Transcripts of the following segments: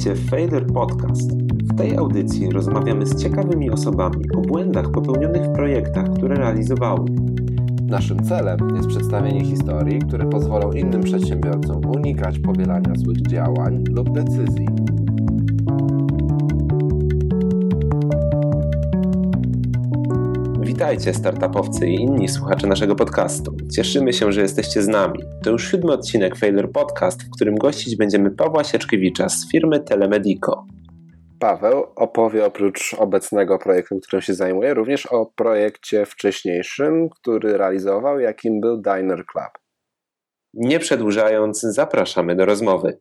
W Failure Podcast. W tej audycji rozmawiamy z ciekawymi osobami o błędach popełnionych w projektach, które realizowały. Naszym celem jest przedstawienie historii, które pozwolą innym przedsiębiorcom unikać powielania złych działań lub decyzji. Witajcie, startupowcy i inni słuchacze naszego podcastu. Cieszymy się, że jesteście z nami. To już siódmy odcinek Failure Podcast, w którym gościć będziemy Pawła Sieczkiewicza z firmy Telemedico. Paweł opowie oprócz obecnego projektu, którym się zajmuje, również o projekcie wcześniejszym, który realizował, jakim był Diner Club. Nie przedłużając, zapraszamy do rozmowy.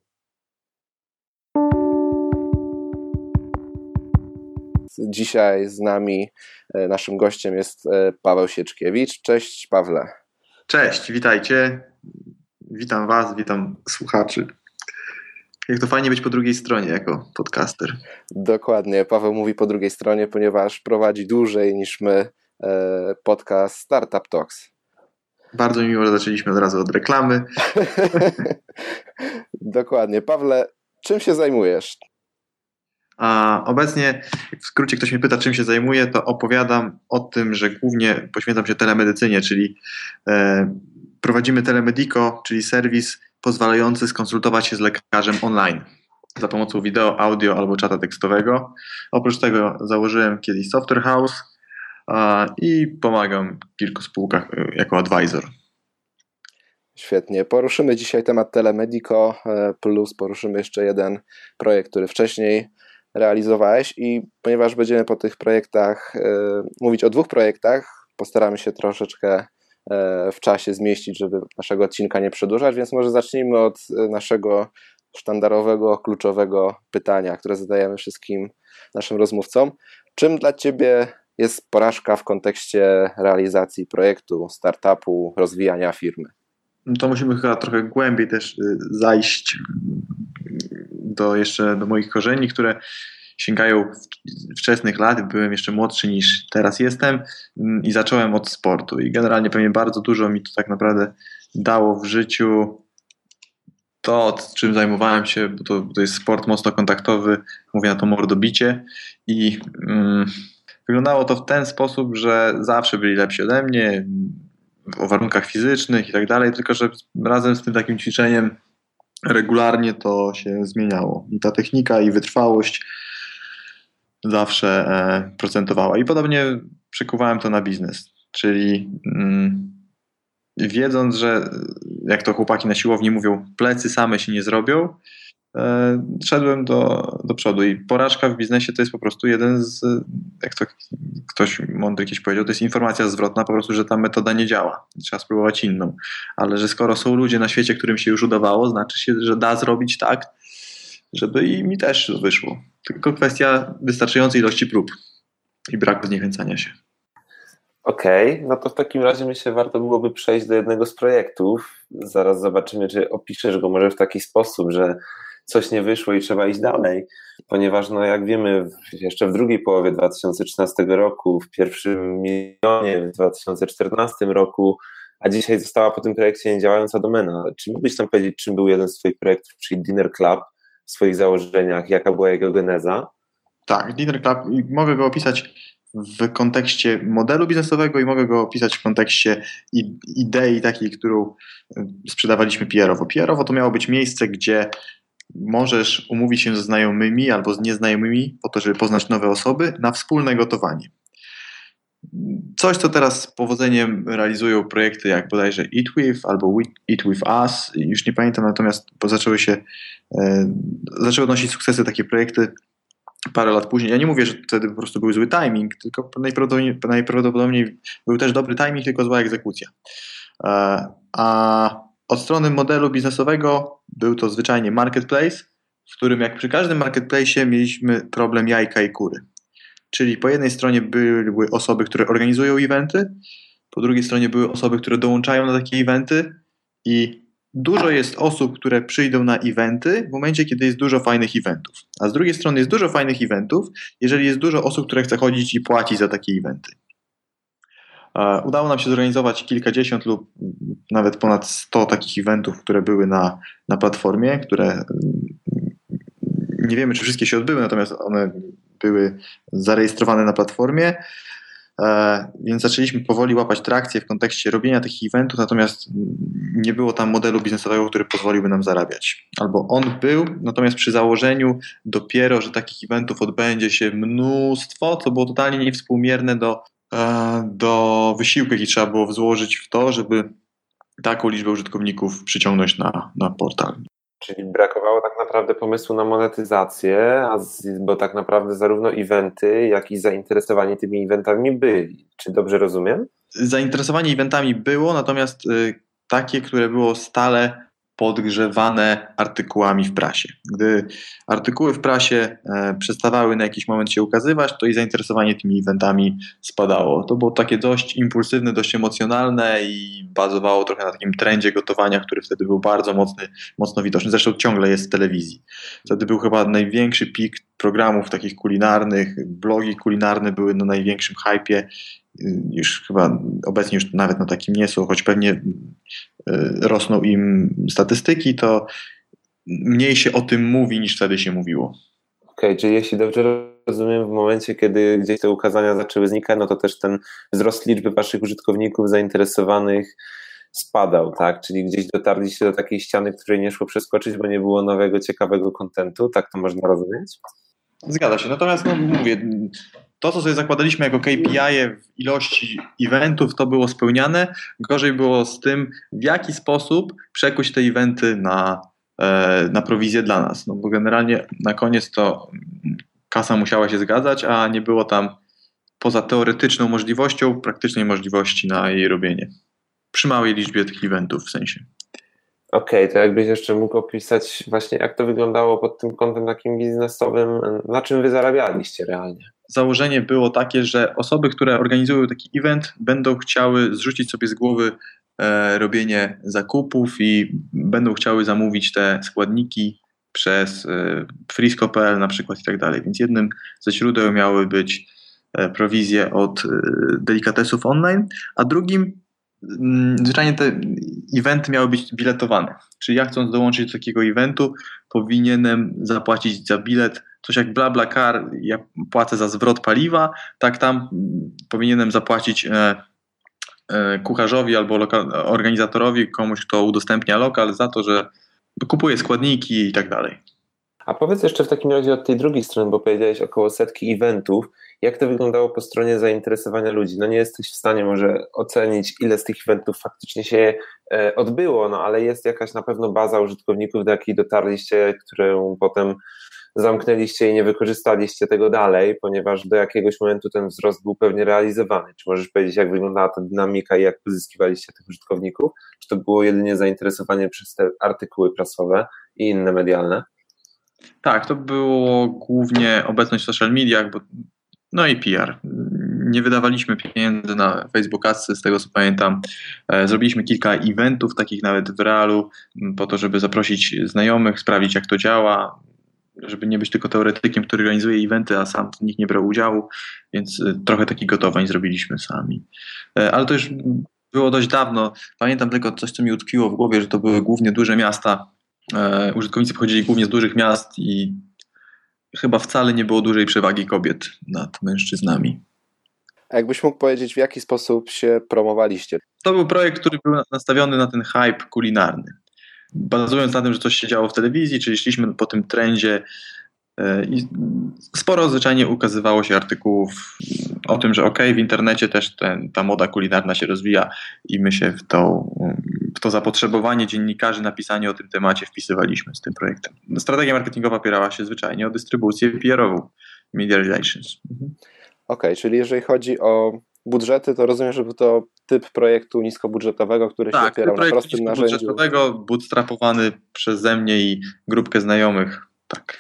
Dzisiaj z nami e, naszym gościem jest e, Paweł Sieczkiewicz. Cześć Pawle. Cześć, witajcie. Witam Was, witam słuchaczy. Jak to fajnie być po drugiej stronie jako podcaster. Dokładnie. Paweł mówi po drugiej stronie, ponieważ prowadzi dłużej niż my e, podcast Startup Talks. Bardzo miło, że zaczęliśmy od razu od reklamy. Dokładnie. Pawle, czym się zajmujesz? A obecnie, w skrócie ktoś mnie pyta, czym się zajmuję, to opowiadam o tym, że głównie poświęcam się telemedycynie, czyli e, prowadzimy Telemedico, czyli serwis pozwalający skonsultować się z lekarzem online za pomocą wideo, audio albo czata tekstowego. Oprócz tego założyłem kiedyś Software House i pomagam w kilku spółkach e, jako advisor. Świetnie. Poruszymy dzisiaj temat Telemedico, e, plus poruszymy jeszcze jeden projekt, który wcześniej realizowałeś i ponieważ będziemy po tych projektach y, mówić o dwóch projektach, postaramy się troszeczkę y, w czasie zmieścić, żeby naszego odcinka nie przedłużać, więc może zacznijmy od naszego sztandarowego, kluczowego pytania, które zadajemy wszystkim naszym rozmówcom. Czym dla Ciebie jest porażka w kontekście realizacji projektu, startupu, rozwijania firmy? To musimy chyba trochę głębiej też zajść do jeszcze do moich korzeni, które sięgają wczesnych lat, byłem jeszcze młodszy niż teraz jestem mm, i zacząłem od sportu. I generalnie pewnie bardzo dużo mi to tak naprawdę dało w życiu. To, czym zajmowałem się, bo to, to jest sport mocno kontaktowy, mówię na to mordobicie i mm, wyglądało to w ten sposób, że zawsze byli lepsi ode mnie o warunkach fizycznych i tak dalej, tylko że razem z tym takim ćwiczeniem regularnie to się zmieniało. I ta technika i wytrwałość zawsze e, procentowała. I podobnie przekuwałem to na biznes. Czyli mm, wiedząc, że jak to chłopaki na siłowni mówią, plecy same się nie zrobią, szedłem do, do przodu i porażka w biznesie to jest po prostu jeden z, jak to ktoś mądry kiedyś powiedział, to jest informacja zwrotna po prostu, że ta metoda nie działa. Trzeba spróbować inną. Ale że skoro są ludzie na świecie, którym się już udawało, znaczy się, że da zrobić tak, żeby i mi też wyszło. Tylko kwestia wystarczającej ilości prób i braku zniechęcania się. Okej, okay, no to w takim razie myślę, warto byłoby przejść do jednego z projektów. Zaraz zobaczymy, czy opiszesz go może w taki sposób, że coś nie wyszło i trzeba iść dalej, ponieważ no jak wiemy jeszcze w drugiej połowie 2013 roku, w pierwszym milionie w 2014 roku, a dzisiaj została po tym projekcie niedziałająca domena. Czy mógłbyś tam powiedzieć, czym był jeden z Twoich projektów, czyli Dinner Club w swoich założeniach, jaka była jego geneza? Tak, Dinner Club, mogę go opisać w kontekście modelu biznesowego i mogę go opisać w kontekście idei takiej, którą sprzedawaliśmy PR-owo. PR-owo to miało być miejsce, gdzie możesz umówić się ze znajomymi albo z nieznajomymi po to, żeby poznać nowe osoby na wspólne gotowanie. Coś, co teraz z powodzeniem realizują projekty jak bodajże Eat With albo Eat With Us, już nie pamiętam, natomiast zaczęły się, e, zaczęły odnosić sukcesy takie projekty parę lat później. Ja nie mówię, że wtedy po prostu był zły timing, tylko najprawdopodobniej, najprawdopodobniej był też dobry timing, tylko zła egzekucja. E, a od strony modelu biznesowego był to zwyczajnie marketplace, w którym jak przy każdym marketplace mieliśmy problem jajka i kury. Czyli po jednej stronie były osoby, które organizują eventy, po drugiej stronie były osoby, które dołączają na takie eventy i dużo jest osób, które przyjdą na eventy w momencie, kiedy jest dużo fajnych eventów. A z drugiej strony jest dużo fajnych eventów, jeżeli jest dużo osób, które chce chodzić i płacić za takie eventy. Udało nam się zorganizować kilkadziesiąt lub nawet ponad 100 takich eventów, które były na, na platformie, które nie wiemy, czy wszystkie się odbyły, natomiast one były zarejestrowane na platformie. E, więc zaczęliśmy powoli łapać trakcję w kontekście robienia takich eventów, natomiast nie było tam modelu biznesowego, który pozwoliłby nam zarabiać. Albo on był, natomiast przy założeniu dopiero, że takich eventów odbędzie się mnóstwo, co było totalnie niewspółmierne do, e, do wysiłku, jaki trzeba było złożyć w to, żeby taką liczbę użytkowników przyciągnąć na, na portal. Czyli brakowało tak naprawdę pomysłu na monetyzację, bo tak naprawdę zarówno eventy, jak i zainteresowanie tymi eventami byli. Czy dobrze rozumiem? Zainteresowanie eventami było, natomiast y, takie, które było stale podgrzewane artykułami w prasie. Gdy artykuły w prasie e, przestawały na jakiś moment się ukazywać, to i zainteresowanie tymi eventami spadało. To było takie dość impulsywne, dość emocjonalne i bazowało trochę na takim trendzie gotowania, który wtedy był bardzo mocny, mocno widoczny. Zresztą ciągle jest w telewizji. Wtedy był chyba największy pik programów takich kulinarnych, blogi kulinarne były na największym hypie już chyba obecnie już nawet na takim nie są, choć pewnie y, rosną im statystyki, to mniej się o tym mówi niż wtedy się mówiło. Okej, okay, czyli jeśli dobrze rozumiem, w momencie, kiedy gdzieś te ukazania zaczęły znikać, no to też ten wzrost liczby waszych użytkowników zainteresowanych spadał, tak? Czyli gdzieś dotarliście do takiej ściany, której nie szło przeskoczyć, bo nie było nowego, ciekawego kontentu, tak to można rozumieć? Zgadza się. Natomiast no, mówię, to, co sobie zakładaliśmy jako KPI w ilości eventów, to było spełniane. Gorzej było z tym, w jaki sposób przekuć te eventy na, e, na prowizję dla nas. No bo generalnie na koniec to kasa musiała się zgadzać, a nie było tam poza teoretyczną możliwością, praktycznej możliwości na jej robienie. Przy małej liczbie tych eventów w sensie. Okej, okay, to jakbyś jeszcze mógł opisać właśnie, jak to wyglądało pod tym kątem takim biznesowym, na czym wy zarabialiście realnie? Założenie było takie, że osoby, które organizują taki event, będą chciały zrzucić sobie z głowy e, robienie zakupów i będą chciały zamówić te składniki przez e, frisco.pl na przykład i tak dalej. Więc jednym ze źródeł miały być e, prowizje od delikatesów online, a drugim Mm, zwyczajnie te eventy miały być biletowane. Czyli ja chcąc dołączyć do takiego eventu, powinienem zapłacić za bilet coś jak BlaBlaCar, ja płacę za zwrot paliwa, tak tam mm, powinienem zapłacić e, e, kucharzowi albo organizatorowi, komuś, kto udostępnia lokal, za to, że kupuje składniki i tak dalej. A powiedz jeszcze w takim razie od tej drugiej strony, bo powiedziałeś około setki eventów. Jak to wyglądało po stronie zainteresowania ludzi? No nie jesteś w stanie może ocenić, ile z tych eventów faktycznie się e, odbyło, no ale jest jakaś na pewno baza użytkowników, do jakiej dotarliście, którą potem zamknęliście i nie wykorzystaliście tego dalej, ponieważ do jakiegoś momentu ten wzrost był pewnie realizowany. Czy możesz powiedzieć, jak wyglądała ta dynamika i jak pozyskiwaliście tych użytkowników? Czy to było jedynie zainteresowanie przez te artykuły prasowe i inne medialne? Tak, to było głównie obecność w social mediach, bo, no i PR. Nie wydawaliśmy pieniędzy na Facebook Ads, z tego co pamiętam. E, zrobiliśmy kilka eventów, takich nawet w realu, po to, żeby zaprosić znajomych, sprawdzić jak to działa, żeby nie być tylko teoretykiem, który organizuje eventy, a sam w nich nie brał udziału, więc e, trochę takich gotowań zrobiliśmy sami. E, ale to już było dość dawno. Pamiętam tylko coś, co mi utkwiło w głowie, że to były głównie duże miasta, E, użytkownicy pochodzili głównie z dużych miast i chyba wcale nie było dużej przewagi kobiet nad mężczyznami. A jakbyś mógł powiedzieć, w jaki sposób się promowaliście? To był projekt, który był nastawiony na ten hype kulinarny. Bazując na tym, że coś się działo w telewizji, czyli szliśmy po tym trendzie E, I sporo zwyczajnie ukazywało się artykułów o tym, że ok, w internecie też ten, ta moda kulinarna się rozwija i my się w to, w to zapotrzebowanie dziennikarzy na pisanie o tym temacie wpisywaliśmy z tym projektem. Strategia marketingowa opierała się zwyczajnie o dystrybucję PR-ową, media relations. Mhm. Ok, czyli jeżeli chodzi o budżety, to rozumiem, że był to typ projektu niskobudżetowego, który tak, się opierał na prostym narzędziu. Tak, budżetowego, bootstrapowany przeze mnie i grupkę znajomych. Tak.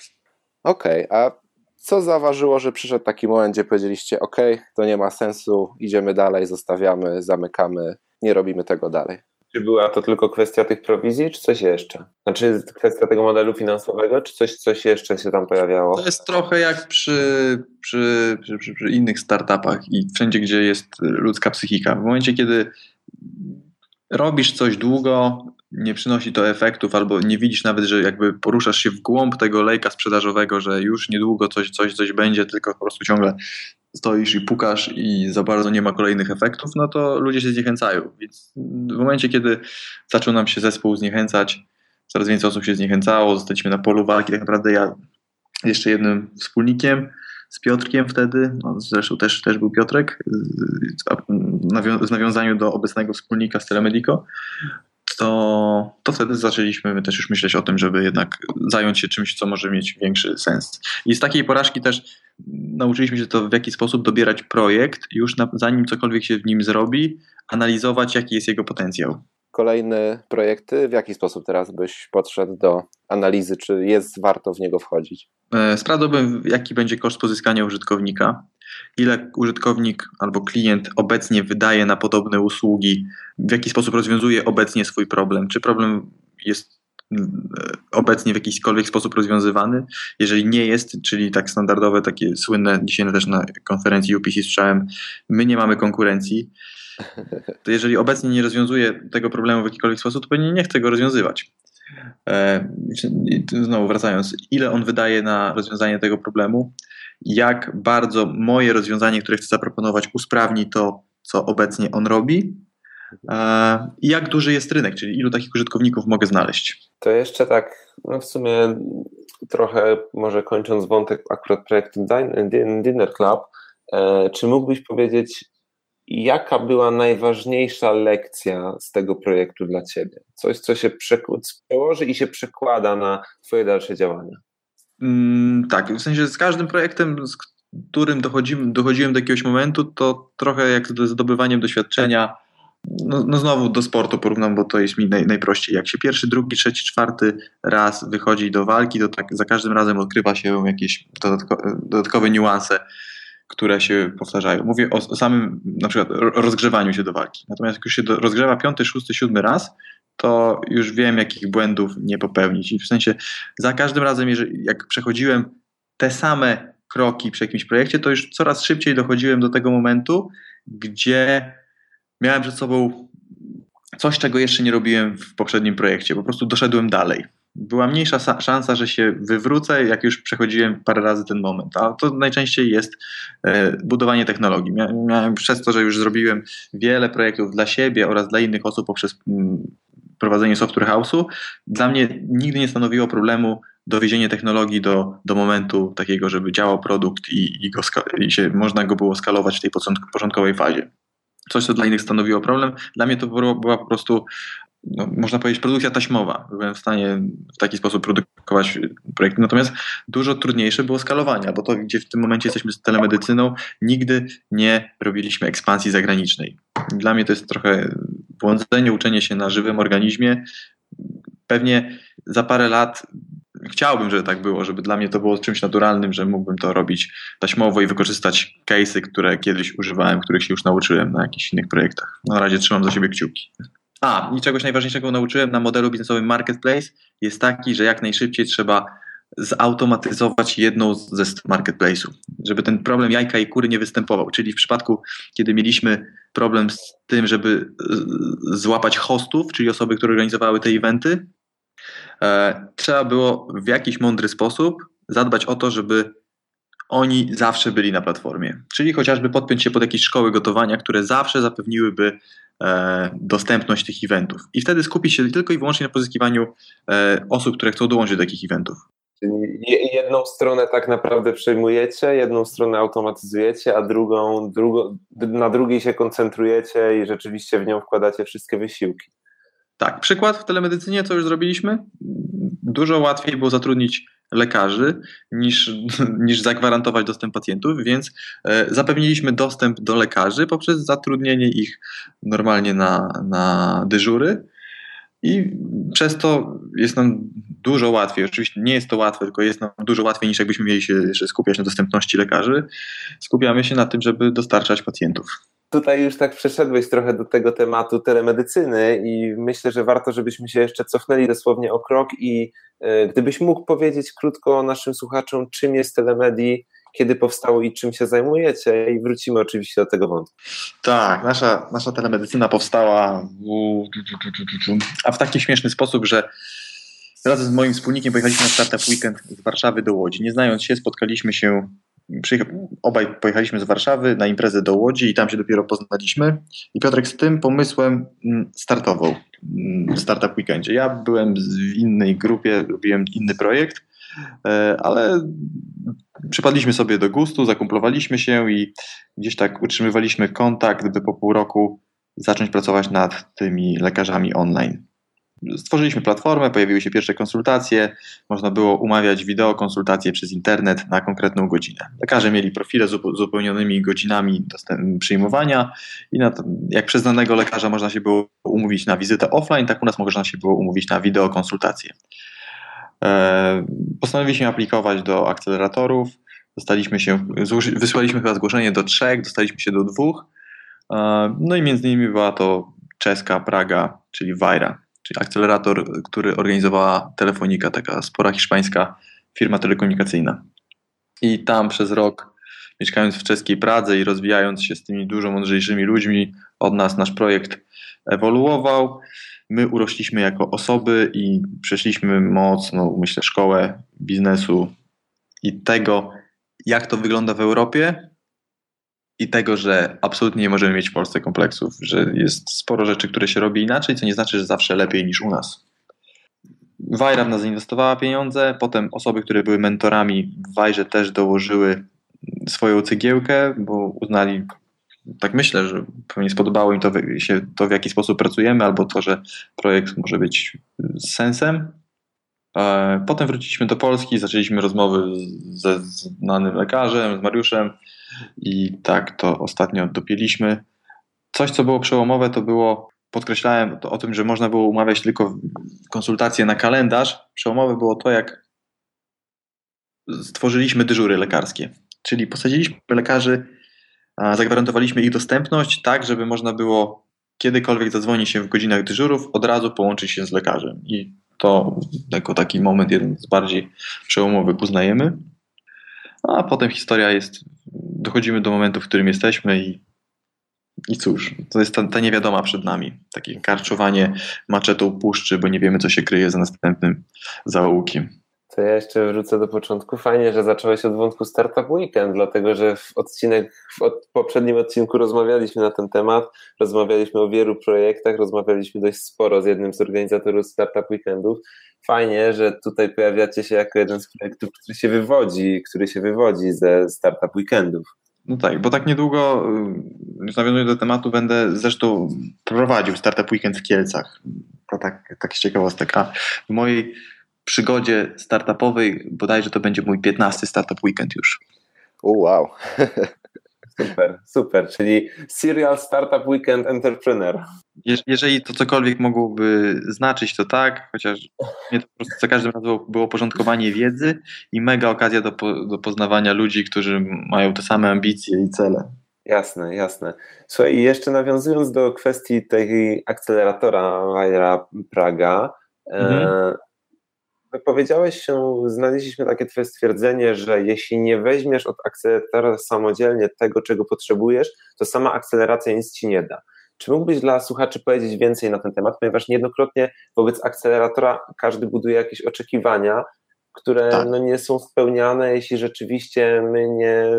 Okej, okay, a co zaważyło, że przyszedł taki moment, gdzie powiedzieliście, ok, to nie ma sensu, idziemy dalej, zostawiamy, zamykamy, nie robimy tego dalej? Czy była to tylko kwestia tych prowizji, czy coś jeszcze? Znaczy kwestia tego modelu finansowego, czy coś, coś jeszcze się tam pojawiało? To jest trochę jak przy, przy, przy, przy innych startupach i wszędzie, gdzie jest ludzka psychika. W momencie, kiedy robisz coś długo, nie przynosi to efektów, albo nie widzisz nawet, że jakby poruszasz się w głąb tego lejka sprzedażowego, że już niedługo coś, coś, coś będzie, tylko po prostu ciągle stoisz i pukasz i za bardzo nie ma kolejnych efektów, no to ludzie się zniechęcają. Więc w momencie, kiedy zaczął nam się zespół zniechęcać, coraz więcej osób się zniechęcało, zostaliśmy na polu walki, tak naprawdę ja jeszcze jednym wspólnikiem, z Piotrkiem wtedy, no zresztą też, też był Piotrek, w nawiązaniu do obecnego wspólnika z Telemedico, to, to wtedy zaczęliśmy też już myśleć o tym, żeby jednak zająć się czymś, co może mieć większy sens. I z takiej porażki też nauczyliśmy się to w jaki sposób dobierać projekt, już na, zanim cokolwiek się w nim zrobi, analizować, jaki jest jego potencjał. Kolejne projekty, w jaki sposób teraz byś podszedł do analizy, czy jest warto w niego wchodzić? E, sprawdzałbym, jaki będzie koszt pozyskania użytkownika, ile użytkownik albo klient obecnie wydaje na podobne usługi, w jaki sposób rozwiązuje obecnie swój problem, czy problem jest mm, obecnie w jakikolwiek sposób rozwiązywany. Jeżeli nie jest, czyli tak standardowe, takie słynne, dzisiaj też na konferencji UPC słyszałem, my nie mamy konkurencji, to jeżeli obecnie nie rozwiązuje tego problemu w jakikolwiek sposób, to pewnie nie chce go rozwiązywać. E, znowu wracając, ile on wydaje na rozwiązanie tego problemu, jak bardzo moje rozwiązanie, które chcę zaproponować, usprawni to, co obecnie on robi, e, i jak duży jest rynek, czyli ilu takich użytkowników mogę znaleźć. To jeszcze tak, no w sumie trochę może kończąc wątek akurat projektu Dinner Club, e, czy mógłbyś powiedzieć, jaka była najważniejsza lekcja z tego projektu dla Ciebie? Coś, co się przełoży i się przekłada na Twoje dalsze działania. Mm, tak, w sensie z każdym projektem, z którym dochodziłem do jakiegoś momentu, to trochę jak z zdobywaniem doświadczenia. No, no znowu do sportu porównam, bo to jest mi naj, najprościej. Jak się pierwszy, drugi, trzeci, czwarty raz wychodzi do walki, to tak za każdym razem odkrywa się jakieś dodatko, dodatkowe niuanse które się powtarzają. Mówię o, o, samym na przykład rozgrzewaniu się do walki. Natomiast jak już się do, rozgrzewa piąty, szósty, siódmy raz, to już wiem, jakich błędów nie popełnić. I w sensie za każdym razem, jeżeli, jak przechodziłem te same kroki przy jakimś projekcie, to już coraz szybciej dochodziłem do tego momentu, gdzie miałem przed sobą coś, czego jeszcze nie robiłem w poprzednim projekcie. Po prostu doszedłem dalej była mniejsza szansa, że się wywrócę, jak już przechodziłem parę razy ten moment. A to najczęściej jest e, budowanie technologii. Miałem przez to, że już zrobiłem wiele projektów dla siebie oraz dla innych osób poprzez mm, prowadzenie software house'u, dla mnie nigdy nie stanowiło problemu dowiezienie technologii do, do momentu takiego, żeby działał produkt i, i, go, i się, można go było skalować w tej początkowej fazie coś, co dla innych stanowiło problem. Dla mnie to była po prostu no, można powiedzieć, produkcja taśmowa. Byłem w stanie w taki sposób produkować projekty. Natomiast dużo trudniejsze było skalowanie, bo to, gdzie w tym momencie jesteśmy z telemedycyną, nigdy nie robiliśmy ekspansji zagranicznej. Dla mnie to jest trochę błądzenie, uczenie się na żywym organizmie. Pewnie za parę lat chciałbym, żeby tak było, żeby dla mnie to było czymś naturalnym, że mógłbym to robić taśmowo i wykorzystać case'y, które kiedyś używałem, których się już nauczyłem na jakichś innych projektach. Na razie trzymam za siebie kciuki. A, i czegoś najważniejszego nauczyłem na modelu biznesowym Marketplace jest taki, że jak najszybciej trzeba zautomatyzować jedną ze marketplace'ów, żeby ten problem jajka i kury nie występował. Czyli w przypadku, kiedy mieliśmy problem z tym, żeby złapać hostów, czyli osoby, które organizowały te eventy, e, trzeba było w jakiś mądry sposób zadbać o to, żeby oni zawsze byli na platformie. Czyli chociażby podpiąć się pod jakieś szkoły gotowania, które zawsze zapewniłyby E, dostępność tych eventów. I wtedy skupić się tylko i wyłącznie na pozyskiwaniu e, osób, które chcą dołączyć do takich eventów. Jedną stronę tak naprawdę przejmujecie, jedną stronę automatyzujecie, a drugą, drugą, na drugiej się koncentrujecie i rzeczywiście w nią wkładacie wszystkie wysiłki. Tak, przykład w telemedycynie, co już zrobiliśmy. Dużo łatwiej było zatrudnić lekarzy niż, niż zagwarantować dostęp pacjentów, więc e, zapewniliśmy dostęp do lekarzy poprzez zatrudnienie ich normalnie na, na dyżury. I przez to jest nam dużo łatwiej. Oczywiście nie jest to łatwe, tylko jest nam dużo łatwiej niż jakbyśmy mieli się jeszcze skupiać na dostępności lekarzy. Skupiamy się na tym, żeby dostarczać pacjentów. Tutaj już tak przeszedłeś trochę do tego tematu telemedycyny i myślę, że warto, żebyśmy się jeszcze cofnęli dosłownie o krok i e, gdybyś mógł powiedzieć krótko naszym słuchaczom, czym jest telemedii kiedy powstało i czym się zajmujecie i wrócimy oczywiście do tego wątku. Tak, nasza, nasza telemedycyna powstała a w taki śmieszny sposób, że razem z moim wspólnikiem pojechaliśmy na Startup Weekend z Warszawy do Łodzi. Nie znając się, spotkaliśmy się, obaj pojechaliśmy z Warszawy na imprezę do Łodzi i tam się dopiero poznaliśmy. I Piotrek z tym pomysłem mm, startował w Startup Weekendzie. Ja byłem w innej grupie, robiłem inny projekt, ale przypadliśmy sobie do gustu, zakumplowaliśmy się i gdzieś tak utrzymywaliśmy kontakt, by po pół roku zacząć pracować nad tymi lekarzami online. Stworzyliśmy platformę, pojawiły się pierwsze konsultacje, można było umawiać wideokonsultacje przez internet na konkretną godzinę. Lekarze mieli profile z uzupełnionymi godzinami przyjmowania i to, jak przez danego lekarza można się było umówić na wizytę offline, tak u nas można się było umówić na wideokonsultacje. E, postanowiliśmy aplikować do akceleratorów, dostaliśmy się, wysłaliśmy chyba zgłoszenie do trzech, dostaliśmy się do dwóch, e, no i między innymi była to czeska Praga, czyli Vajra czyli akcelerator, który organizowała Telefonika, taka spora hiszpańska firma telekomunikacyjna. I tam przez rok, mieszkając w czeskiej Pradze i rozwijając się z tymi dużo mądrzejszymi ludźmi od nas, nasz projekt ewoluował. My urośliśmy jako osoby i przeszliśmy mocno, myślę, szkołę biznesu i tego, jak to wygląda w Europie, i tego, że absolutnie nie możemy mieć w Polsce kompleksów, że jest sporo rzeczy, które się robi inaczej, co nie znaczy, że zawsze lepiej niż u nas. Wajra w nas zainwestowała pieniądze, potem osoby, które były mentorami w Wajrze też dołożyły swoją cegiełkę, bo uznali, tak myślę, że pewnie spodobało im to, się to, w jaki sposób pracujemy, albo to, że projekt może być sensem. E, potem wróciliśmy do Polski, zaczęliśmy rozmowy ze znanym lekarzem, z Mariuszem, i tak to ostatnio dopięliśmy. Coś, co było przełomowe, to było, podkreślałem to o tym, że można było umawiać tylko konsultacje na kalendarz. Przełomowe było to, jak stworzyliśmy dyżury lekarskie. Czyli posadziliśmy lekarzy, zagwarantowaliśmy ich dostępność tak, żeby można było kiedykolwiek zadzwonić się w godzinach dyżurów, od razu połączyć się z lekarzem. I to jako taki moment jeden z bardziej przełomowych uznajemy. A potem historia jest, dochodzimy do momentu, w którym jesteśmy i, i cóż, to jest ta, ta niewiadoma przed nami. Takie karczowanie maczetą puszczy, bo nie wiemy, co się kryje za następnym zaułkiem. To ja jeszcze wrócę do początku. Fajnie, że zacząłeś od wątku Startup Weekend, dlatego że w odcinek, w od, poprzednim odcinku rozmawialiśmy na ten temat, rozmawialiśmy o wielu projektach, rozmawialiśmy dość sporo z jednym z organizatorów Startup Weekendów. Fajnie, że tutaj pojawiacie się jako jeden z projektów, który się wywodzi, który się wywodzi ze Startup Weekendów. No tak, bo tak niedługo, y, już nawiązując do tematu, będę zresztą prowadził Startup Weekend w Kielcach. To tak, tak ciekawostek. w mojej przygodzie startupowej, bodajże to będzie mój 15 startup weekend już. O, wow. Super, super, czyli Serial Startup Weekend Entrepreneur. jeżeli to cokolwiek mogłoby znaczyć, to tak, chociaż mnie to po prostu za każdym razem było porządkowanie wiedzy i mega okazja do, do poznawania ludzi, którzy mają te same ambicje i cele. Jasne, jasne. Słuchaj, jeszcze nawiązując do kwestii tej akceleratora Wajra Praga, mhm. e, Powiedziałeś się, znaleźliśmy takie twoje stwierdzenie, że jeśli nie weźmiesz od akceleratora samodzielnie tego, czego potrzebujesz, to sama akceleracja nic ci nie da. Czy mógłbyś dla słuchaczy powiedzieć więcej na ten temat, ponieważ niejednokrotnie wobec akceleratora każdy buduje jakieś oczekiwania, które tak. no, nie są spełniane, jeśli rzeczywiście my nie,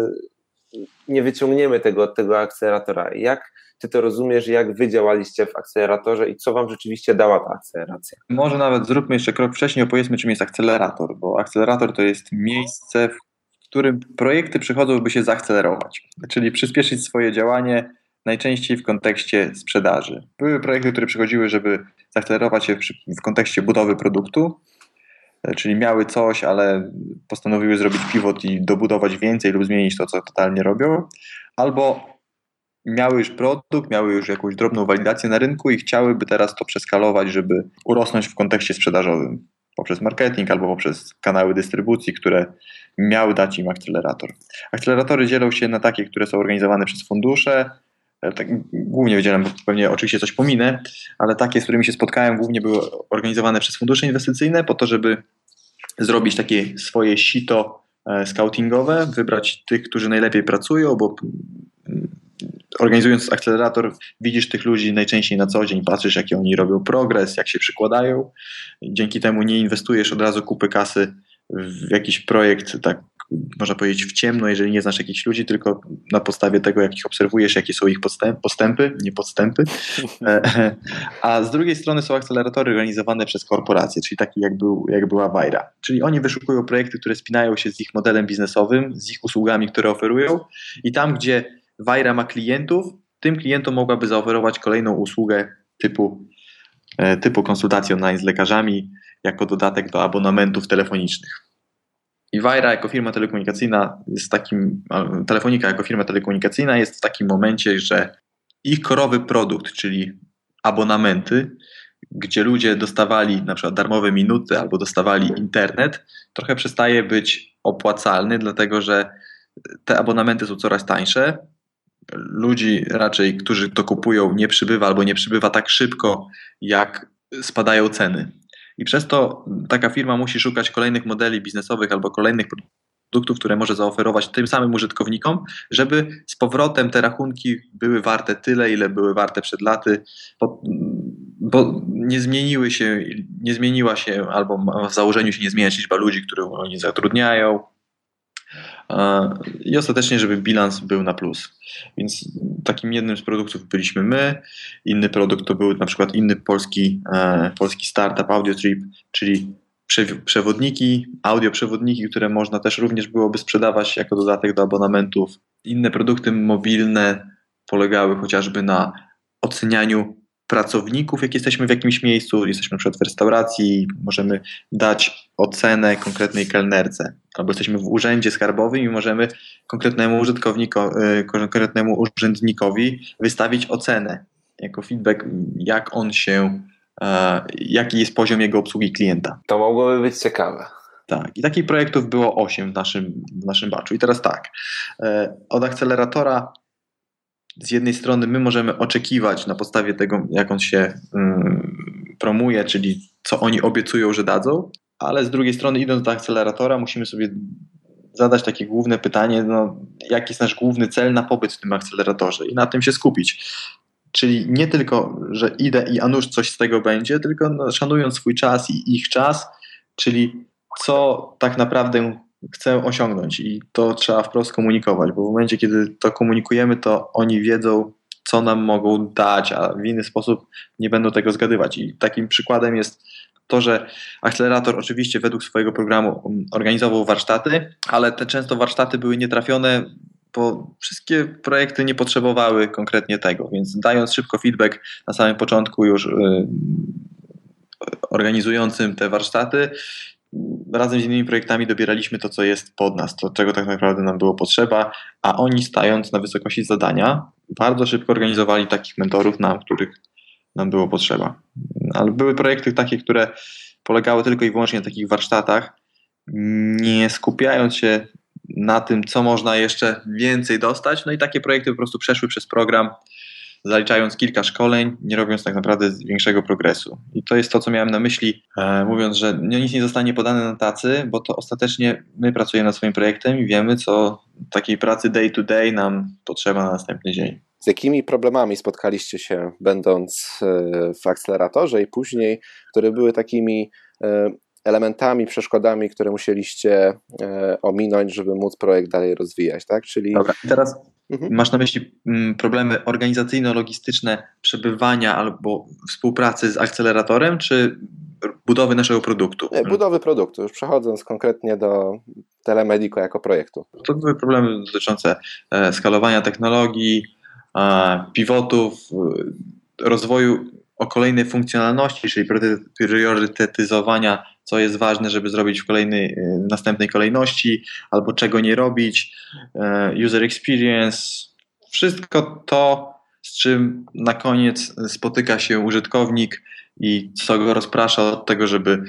nie wyciągniemy tego od tego akceleratora. Jak ty to rozumiesz, jak wy działaliście w akceleratorze i co wam rzeczywiście dała ta akceleracja? Może nawet zróbmy jeszcze krok wcześniej, opowiedzmy czym jest akcelerator, bo akcelerator to jest miejsce, w którym projekty przychodzą, by się zaakcelerować, czyli przyspieszyć swoje działanie, najczęściej w kontekście sprzedaży. Były projekty, które przychodziły, żeby zaakcelerować się w, kontekście budowy produktu, czyli miały coś, ale postanowiły zrobić pivot i dobudować więcej lub zmienić to, co totalnie robią, albo miały już produkt, miały już jakąś drobną walidację na rynku i chciałyby teraz to przeskalować, żeby urosnąć w kontekście sprzedażowym poprzez marketing albo poprzez kanały dystrybucji, które miały dać im akcelerator. Akceleratory dzielą się na takie, które są organizowane przez fundusze, tak, głównie wydzielam, bo pewnie oczywiście coś pominę, ale takie, z którymi się spotkałem, głównie były organizowane przez fundusze inwestycyjne po to, żeby zrobić takie swoje sito scoutingowe, wybrać tych, którzy najlepiej pracują, bo organizując akcelerator, widzisz tych ludzi najczęściej na co dzień, patrzysz, jaki oni robią progres, jak się przykładają. Dzięki temu nie inwestujesz od razu kupy kasy w jakiś projekt, tak można powiedzieć, w ciemno, jeżeli nie znasz jakichś ludzi, tylko na podstawie tego, jak ich obserwujesz, jakie są ich postępy, nie podstępy. A z drugiej strony są akceleratory organizowane przez korporacje, czyli taki jak, był, jak była Wajra. Czyli oni wyszukują projekty, które spinają się z ich modelem biznesowym, z ich usługami, które oferują i tam, gdzie Wajra ma klientów, tym klientom mogłaby zaoferować kolejną usługę typu, e, typu konsultacji online z lekarzami jako dodatek do abonamentów telefonicznych. I Wajra jako firma telekomunikacyjna jest takim, Telefonika jako firma telekomunikacyjna jest w takim momencie, że ich korowy produkt, czyli abonamenty, gdzie ludzie dostawali na przykład darmowe minuty albo dostawali internet, trochę przestaje być opłacalny, dlatego że te abonamenty są coraz tańsze, ludzi raczej, którzy to kupują, nie przybywa albo nie przybywa tak szybko, jak spadają ceny. I przez to taka firma musi szukać kolejnych modeli biznesowych albo kolejnych produktów, które może zaoferować tym samym użytkownikom, żeby z powrotem te rachunki były warte tyle, ile były warte przed laty, bo, bo nie zmieniły się, nie zmieniła się albo w założeniu się nie zmienia liczba ludzi, których oni zatrudniają, i ostatecznie, żeby bilans był na plus. Więc takim jednym z produktów byliśmy my, inny produkt to był na przykład inny polski, e, polski startup AudioTrip, czyli przewodniki, audioprzewodniki, które można też również byłoby sprzedawać jako dodatek do abonamentów. Inne produkty mobilne polegały chociażby na ocenianiu pracowników, jak jesteśmy w jakimś miejscu, jesteśmy przykład w restauracji, możemy dać ocenę konkretnej kelnerce, albo jesteśmy w urzędzie skarbowym i możemy konkretnemu użytkownikowi, y, konkretnemu urzędnikowi wystawić ocenę jako feedback, jak on się, e, jaki jest poziom jego obsługi klienta. To mogłoby być ciekawe. Tak, i takich projektów było 8 w naszym, w naszym baczu. I teraz tak, e, od akceleratora z jednej strony my możemy oczekiwać na podstawie tego, jak on się um, promuje, czyli co oni obiecują, że dadzą, ale z drugiej strony idąc do akceleratora musimy sobie zadać takie główne pytanie, no, jaki jest nasz główny cel na pobyt w tym akceleratorze i na tym się skupić. Czyli nie tylko, że idę i a nuż coś z tego będzie, tylko no, szanując swój czas i ich czas, czyli co tak naprawdę chcę osiągnąć i to trzeba wprost komunikować, bo w momencie, kiedy to komunikujemy, to oni wiedzą, co nam mogą dać, a w inny sposób nie będą tego zgadywać. I takim przykładem jest to, że akcelerator oczywiście według swojego programu um, organizował warsztaty, ale te często warsztaty były nietrafione, bo wszystkie projekty nie potrzebowały konkretnie tego, więc dając szybko feedback na samym początku już yy, organizującym te warsztaty, razem z innymi projektami dobieraliśmy to, co jest pod nas, to czego tak naprawdę nam było potrzeba, a oni stając na wysokości zadania, bardzo szybko organizowali takich mentorów nam, których nam było potrzeba. Ale były projekty takie, które polegały tylko i wyłącznie na takich warsztatach, nie skupiając się na tym, co można jeszcze więcej dostać. No i takie projekty po prostu przeszły przez program zaliczając kilka szkoleń, nie robiąc tak naprawdę większego progresu. I to jest to, co miałem na myśli, e, mówiąc, że nic nie zostanie podane na tacy, bo to ostatecznie my pracujemy nad swoim projektem i wiemy, co takiej pracy day to day nam potrzeba na następny dzień. Z jakimi problemami spotkaliście się, będąc e, w akceleratorze i później, które były takimi e, elementami, przeszkodami, które musieliście ominąć, żeby móc projekt dalej rozwijać, tak? Czyli... Dobra, teraz Mhm. Masz na myśli mm, problemy organizacyjno-logistyczne przebywania albo współpracy z akceleratorem, czy budowy naszego produktu? Nie, budowy produktu, już przechodząc konkretnie do Telemedico jako projektu. To były problemy dotyczące e, skalowania technologii, e, pivotów, e, rozwoju o kolejnej funkcjonalności, czyli priorytetyzowania, co jest ważne, żeby zrobić w kolejnej, y, następnej kolejności, albo czego nie robić, y, user experience, wszystko to, z czym na koniec spotyka się użytkownik i co go rozprasza od tego, żeby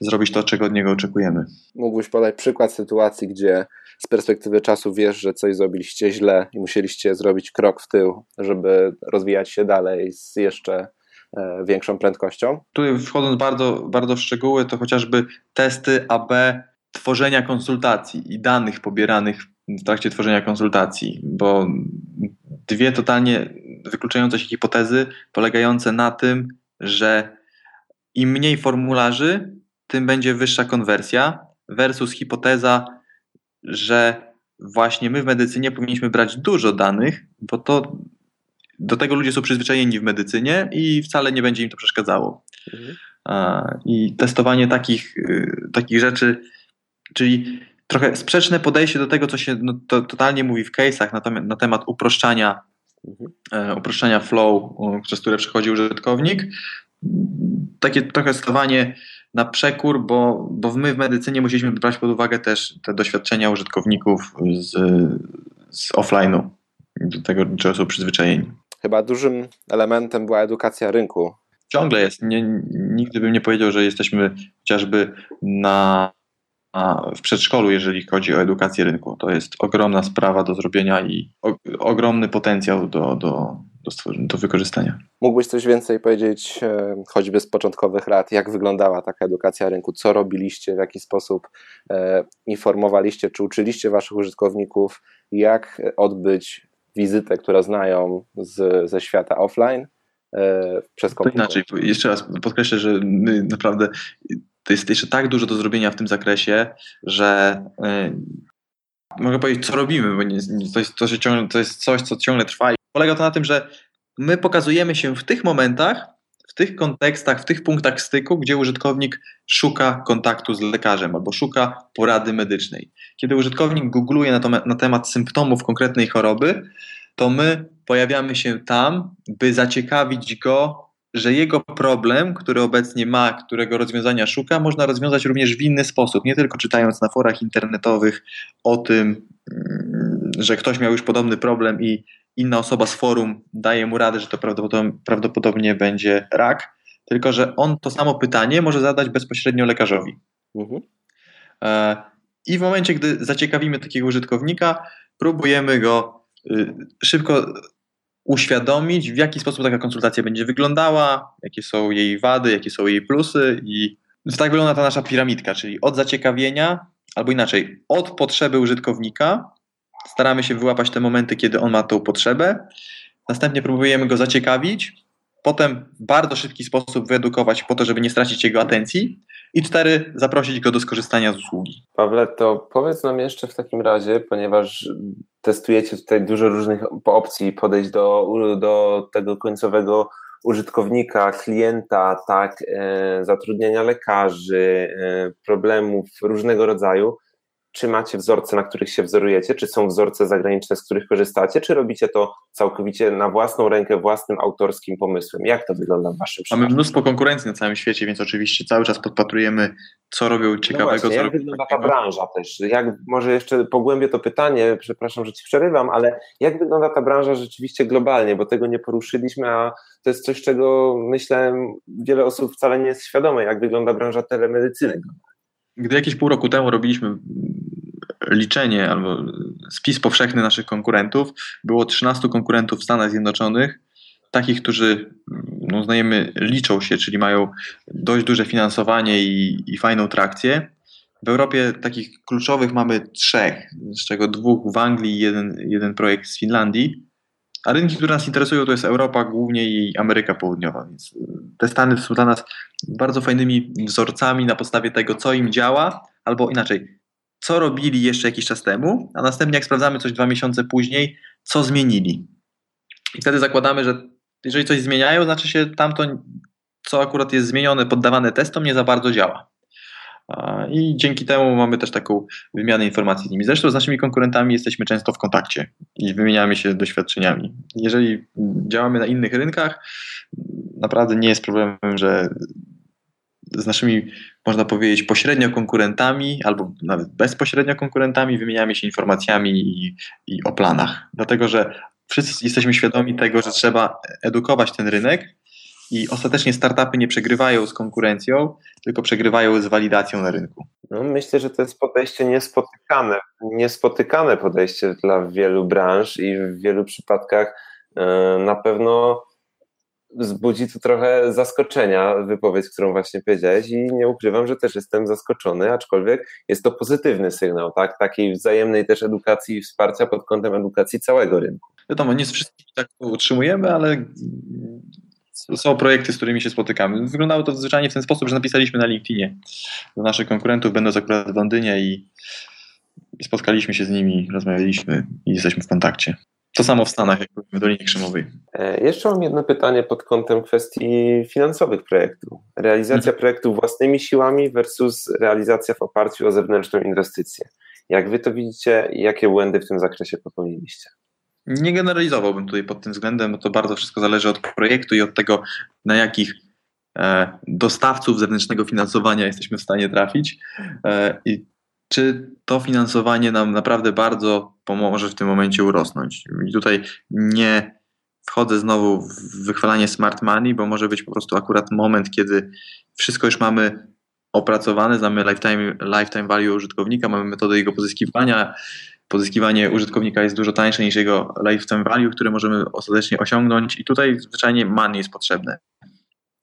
zrobić to, czego od niego oczekujemy. Mógłbyś podać przykład sytuacji, gdzie z perspektywy czasu wiesz, że coś zrobiliście źle i musieliście zrobić krok w tył, żeby rozwijać się dalej z jeszcze E, większą prędkością. Tu wchodząc bardzo, bardzo w szczegóły, to chociażby testy AB tworzenia konsultacji i danych pobieranych w trakcie tworzenia konsultacji, bo dwie totalnie wykluczające się hipotezy polegające na tym, że im mniej formularzy, tym będzie wyższa konwersja, versus hipoteza, że właśnie my w medycynie powinniśmy brać dużo danych, bo to do tego ludzie są przyzwyczajeni w medycynie i wcale nie będzie im to przeszkadzało. Mhm. I testowanie takich, y, takich rzeczy, czyli trochę sprzeczne podejście do tego, co się no, to, totalnie mówi w case'ach na, temat, na temat uproszczania, mhm. E, uproszczania flow, przez które przechodzi użytkownik. Takie trochę testowanie na przekór, bo, bo my w medycynie musieliśmy brać pod uwagę też te doświadczenia użytkowników z, z offline'u, do tego, czego są przyzwyczajeni. Chyba dużym elementem była edukacja rynku. Ciągle jest. Nie, nigdy bym nie powiedział, że jesteśmy chociażby na, na, w przedszkolu, jeżeli chodzi o edukację rynku. To jest ogromna sprawa do zrobienia i o, ogromny potencjał do, do, do, do wykorzystania. Mógłbyś coś więcej powiedzieć, e, choćby z początkowych lat, jak wyglądała taka edukacja rynku, co robiliście, w jaki sposób e, informowaliście, czy uczyliście waszych użytkowników, jak odbyć wizytę, którą znają z, ze świata offline e, przez komputer. To inaczej, jeszcze raz podkreślę, że my naprawdę to jest jeszcze tak dużo do zrobienia w tym zakresie, że mogę powiedzieć, co robimy, bo to jest, to, ciągle, to jest coś, co ciągle trwa. I polega to na tym, że my pokazujemy się w tych momentach, w tych kontekstach, w tych punktach styku, gdzie użytkownik szuka kontaktu z lekarzem albo szuka porady medycznej. Kiedy użytkownik googluje na, to, na temat symptomów konkretnej choroby, to my pojawiamy się tam, by zaciekawić go, że jego problem, który obecnie ma, którego rozwiązania szuka, można rozwiązać również w inny sposób. Nie tylko czytając na forach internetowych o tym, mm, że ktoś miał już podobny problem i inna osoba z forum daje mu radę, że to prawdopodobnie, prawdopodobnie będzie rak, tylko że on to samo pytanie może zadać bezpośrednio lekarzowi. E, I w momencie, gdy zaciekawimy takiego użytkownika, próbujemy go y, szybko uświadomić, w jaki sposób taka konsultacja będzie wyglądała, jakie są jej wady, jakie są jej plusy i tak wygląda ta nasza piramidka, czyli od zaciekawienia, albo inaczej, od potrzeby użytkownika staramy się wyłapać te momenty, kiedy on ma tą potrzebę. Następnie próbujemy go zaciekawić, potem w bardzo szybki sposób wyedukować po to, żeby nie stracić jego atencji i cztery, zaprosić go do skorzystania z usługi. Pawle, to powiedz nam jeszcze w takim razie, ponieważ testujecie tutaj dużo różnych opcji, podejść do, do tego końcowego użytkownika, klienta, tak, e, zatrudniania lekarzy, e, problemów różnego rodzaju czy macie wzorce, na których się wzorujecie, czy są wzorce zagraniczne, z których korzystacie, czy robicie to całkowicie na własną rękę, własnym autorskim pomysłem? Jak to wygląda w waszym przypadku? Mamy mnóstwo konkurencji na całym świecie, więc oczywiście cały czas podpatrujemy, co robią no ciekawego. No właśnie, jak wygląda ta branża też? Jak, może jeszcze pogłębię to pytanie, przepraszam, że ci przerywam, ale jak wygląda ta branża rzeczywiście globalnie, bo tego nie poruszyliśmy, a to jest coś, czego myślę wiele osób wcale nie jest świadome, jak wygląda branża telemedycyny gdy jakieś pół roku temu robiliśmy liczenie albo spis powszechny naszych konkurentów, było 13 konkurentów w Stanach Zjednoczonych, takich, którzy no, uznajemy liczą się, czyli mają dość duże finansowanie i, i fajną trakcję. W Europie takich kluczowych mamy trzech, z czego dwóch w Anglii i jeden, jeden projekt z Finlandii. A rynki, które nas interesują, to jest Europa głównie i Ameryka Południowa. Więc te Stany są dla nas bardzo fajnymi wzorcami na podstawie tego, co im działa, albo inaczej, co robili jeszcze jakiś czas temu, a następnie jak sprawdzamy coś dwa miesiące później, co zmienili. I wtedy zakładamy, że jeżeli coś zmieniają, znaczy się tamto, co akurat jest zmienione, poddawane testom, nie za bardzo działa. I dzięki temu mamy też taką wymianę informacji z nimi. Zresztą z naszymi konkurentami jesteśmy często w kontakcie i wymieniamy się doświadczeniami. Jeżeli działamy na innych rynkach, naprawdę nie jest problemem, że z naszymi, można powiedzieć, pośrednio konkurentami albo nawet bezpośrednio konkurentami wymieniamy się informacjami i, i o planach. Dlatego, że wszyscy jesteśmy świadomi tego, że trzeba edukować ten rynek i ostatecznie startupy nie przegrywają z konkurencją, tylko przegrywają z walidacją na rynku. No, myślę, że to jest podejście niespotykane, niespotykane podejście dla wielu branż i w wielu przypadkach yy, na pewno wzbudzi tu trochę zaskoczenia wypowiedź, którą właśnie powiedziałeś i nie ukrywam, że też jestem zaskoczony, aczkolwiek jest to pozytywny sygnał, tak? Takiej wzajemnej też edukacji i wsparcia pod kątem edukacji całego rynku. Wiadomo, nie z wszystkich tak to utrzymujemy, ale są projekty, z którymi się spotykamy. Wyglądało to zwyczajnie w ten sposób, że napisaliśmy na LinkedInie do naszych konkurentów, będąc akurat w Londynie i spotkaliśmy się z nimi, rozmawialiśmy i jesteśmy w kontakcie. To samo w Stanach, jak w Dolinie Krzemowej. E, jeszcze mam jedno pytanie pod kątem kwestii finansowych projektu. Realizacja mhm. projektu własnymi siłami versus realizacja w oparciu o zewnętrzną inwestycję. Jak wy to widzicie i jakie błędy w tym zakresie popełniliście? Nie generalizowałbym tutaj pod tym względem, bo to bardzo wszystko zależy od projektu i od tego, na jakich e, dostawców zewnętrznego finansowania jesteśmy w stanie trafić. E, I czy to finansowanie nam naprawdę bardzo pomoże w tym momencie urosnąć. I tutaj nie wchodzę znowu w wychwalanie smart money, bo może być po prostu akurat moment, kiedy wszystko już mamy opracowane, znamy lifetime, lifetime value użytkownika, mamy metodę jego pozyskiwania. Pozyskiwanie użytkownika jest dużo tańsze niż jego lifetime value, które możemy ostatecznie osiągnąć i tutaj zwyczajnie money jest potrzebne.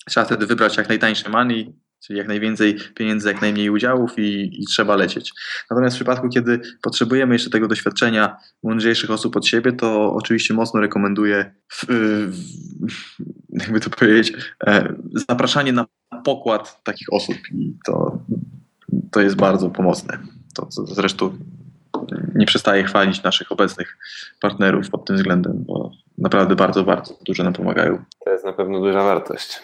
Trzeba wtedy wybrać jak najtańsze money, czyli jak najwięcej pieniędzy, jak najmniej udziałów i, i, trzeba lecieć. Natomiast w przypadku, kiedy potrzebujemy jeszcze tego doświadczenia mądrzejszych osób od siebie, to oczywiście mocno rekomenduję, jakby to powiedzieć, e, zapraszanie na pokład takich osób i to, to jest bardzo pomocne. To, to zresztą nie przestaję chwalić naszych obecnych partnerów pod tym względem, bo naprawdę bardzo, bardzo dużo nam pomagają. To jest na pewno duża wartość.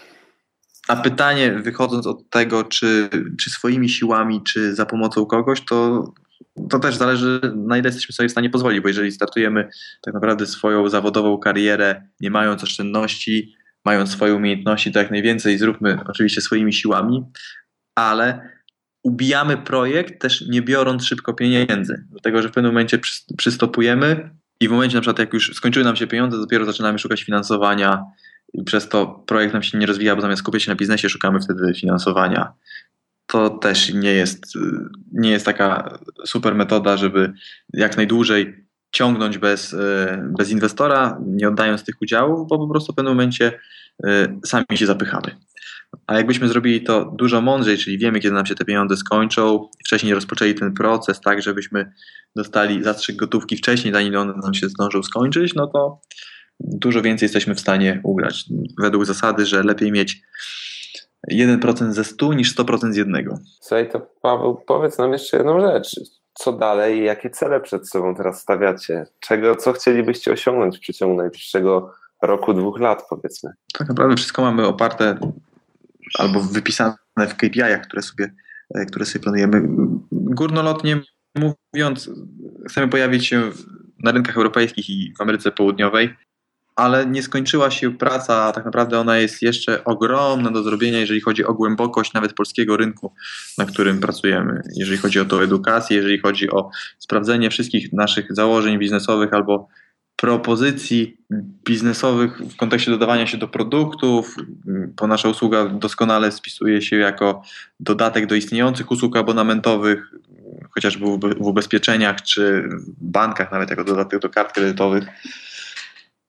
A pytanie, wychodząc od tego, czy, czy swoimi siłami, czy za pomocą kogoś, to, to też zależy, na ile jesteśmy sobie w stanie pozwolić, bo jeżeli startujemy tak naprawdę swoją zawodową karierę, nie mając oszczędności, mając swoje umiejętności, to jak najwięcej zróbmy oczywiście swoimi siłami, ale ubijamy projekt też nie biorąc szybko pieniędzy. Dlatego, że w pewnym momencie przystopujemy i w momencie na przykład jak już skończyły nam się pieniądze, dopiero zaczynamy szukać finansowania i przez to projekt nam się nie rozwija, bo zamiast skupiać się na biznesie, szukamy wtedy finansowania. To też nie jest, nie jest taka super metoda, żeby jak najdłużej ciągnąć bez, bez inwestora, nie oddając tych udziałów, bo po prostu w pewnym momencie y, sami się zapychamy. A jakbyśmy zrobili to dużo mądrzej, czyli wiemy, kiedy nam się te pieniądze skończą, wcześniej rozpoczęli ten proces, tak, żebyśmy dostali zastrzyk gotówki wcześniej, zanim on nam się zdążył skończyć, no to dużo więcej jesteśmy w stanie ugrać. Według zasady, że lepiej mieć 1% ze 100 niż 100% z jednego. Słuchaj, to Paweł, powiedz nam jeszcze jedną rzecz. Co dalej? Jakie cele przed sobą teraz stawiacie? Czego, co chcielibyście osiągnąć w przeciągu najbliższego roku, dwóch lat, powiedzmy? Tak naprawdę wszystko mamy oparte albo wypisane w KPI-ach, które sobie, e, które sobie planujemy. Górnolotnie mówiąc, chcemy pojawić się na rynkach europejskich i w Ameryce Południowej ale nie skończyła się praca, tak naprawdę ona jest jeszcze ogromna do zrobienia, jeżeli chodzi o głębokość nawet polskiego rynku, na którym pracujemy. Jeżeli chodzi o tą edukację, jeżeli chodzi o sprawdzenie wszystkich naszych założeń biznesowych albo propozycji biznesowych w kontekście dodawania się do produktów, bo nasza usługa doskonale spisuje się jako dodatek do istniejących usług abonamentowych, chociażby w ubezpieczeniach czy bankach, nawet jako dodatek do kart kredytowych.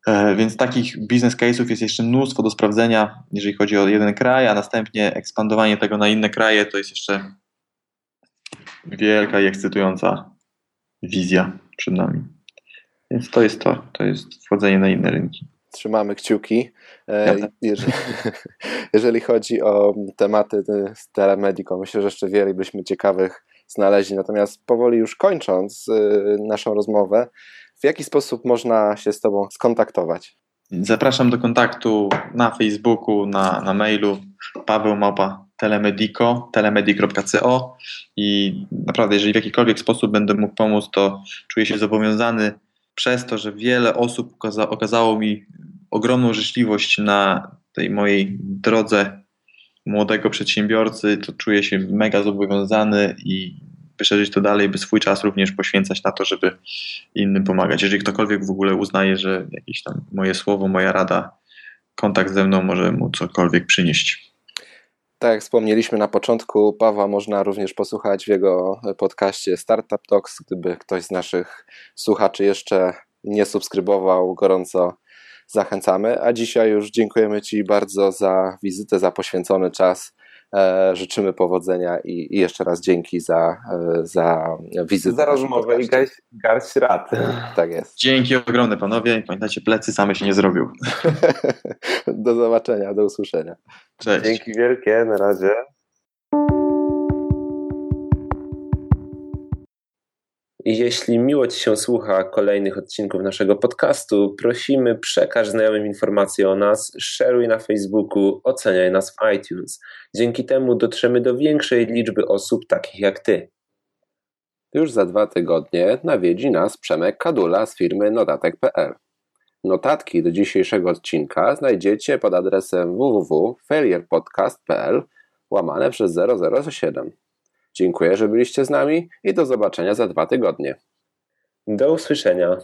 E, więc takich business case'ów jest jeszcze mnóstwo do sprawdzenia, jeżeli chodzi o jeden kraj, a następnie ekspandowanie tego na inne kraje to jest jeszcze wielka i ekscytująca wizja przed nami. Więc to jest to, to jest wchodzenie na inne rynki. Trzymamy kciuki. E, jeżeli, jeżeli chodzi o tematy z telemedico, myślę, że jeszcze wiele byśmy ciekawych znaleźli. Natomiast powoli już kończąc y, naszą rozmowę, w jaki sposób można się z Tobą skontaktować? Zapraszam do kontaktu na Facebooku, na, na mailu Paweł Małpa telemedico, telemedic.co i naprawdę, jeżeli w jakikolwiek sposób będę mógł pomóc, to czuję się zobowiązany przez to, że wiele osób okaza okazało mi ogromną życzliwość na tej mojej drodze młodego przedsiębiorcy, to czuję się mega zobowiązany i by to dalej, by swój czas również poświęcać na to, żeby innym pomagać. Jeżeli ktokolwiek w ogóle uznaje, że jakieś tam moje słowo, moja rada, kontakt ze mną może mu cokolwiek przynieść. Tak jak wspomnieliśmy na początku, Pawła można również posłuchać w jego podcaście Startup Talks. Gdyby ktoś z naszych słuchaczy jeszcze nie subskrybował, gorąco zachęcamy. A dzisiaj już dziękujemy Ci bardzo za wizytę, za poświęcony czas. E, życzymy powodzenia i, i jeszcze raz dzięki za, e, za wizytę. Za rozmowę i garść, garść rad. Tak jest. Dzięki ogromne panowie. Pamiętajcie, plecy same się nie zrobił. do zobaczenia, do usłyszenia. Cześć. Dzięki wielkie, na razie. Jeśli miło Ci się słucha kolejnych odcinków naszego podcastu, prosimy przekaż znajomym informacje o nas, szeruj na Facebooku, oceniaj nas w iTunes. Dzięki temu dotrzemy do większej liczby osób takich jak Ty. Już za dwa tygodnie nawiedzi nas Przemek Kadula z firmy notatek.pl. Notatki do dzisiejszego odcinka znajdziecie pod adresem www.failurepodcast.pl łamane przez 007. Dziękuję, że byliście z nami i do zobaczenia za dwa tygodnie. Do usłyszenia.